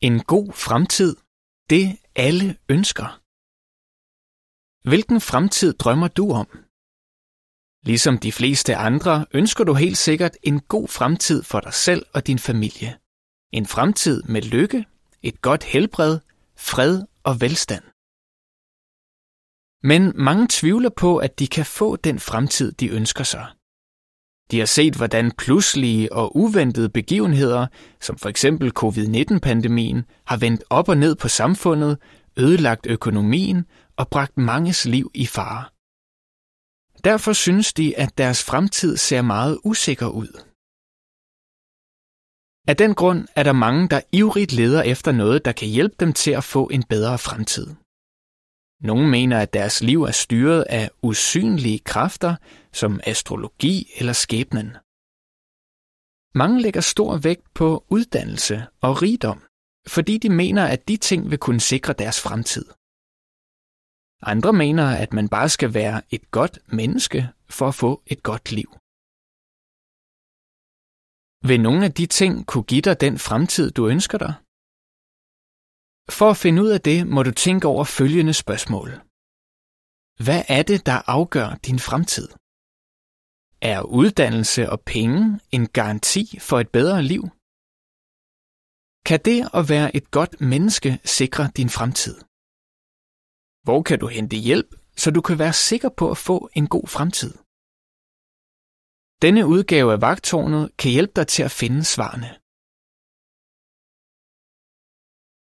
En god fremtid, det alle ønsker. Hvilken fremtid drømmer du om? Ligesom de fleste andre ønsker du helt sikkert en god fremtid for dig selv og din familie. En fremtid med lykke, et godt helbred, fred og velstand. Men mange tvivler på, at de kan få den fremtid, de ønsker sig. De har set, hvordan pludselige og uventede begivenheder, som for eksempel covid-19-pandemien, har vendt op og ned på samfundet, ødelagt økonomien og bragt manges liv i fare. Derfor synes de, at deres fremtid ser meget usikker ud. Af den grund er der mange, der ivrigt leder efter noget, der kan hjælpe dem til at få en bedre fremtid. Nogle mener, at deres liv er styret af usynlige kræfter, som astrologi eller skæbnen. Mange lægger stor vægt på uddannelse og rigdom, fordi de mener, at de ting vil kunne sikre deres fremtid. Andre mener, at man bare skal være et godt menneske for at få et godt liv. Vil nogle af de ting kunne give dig den fremtid, du ønsker dig? For at finde ud af det, må du tænke over følgende spørgsmål. Hvad er det, der afgør din fremtid? Er uddannelse og penge en garanti for et bedre liv? Kan det at være et godt menneske sikre din fremtid? Hvor kan du hente hjælp, så du kan være sikker på at få en god fremtid? Denne udgave af Vagtårnet kan hjælpe dig til at finde svarene.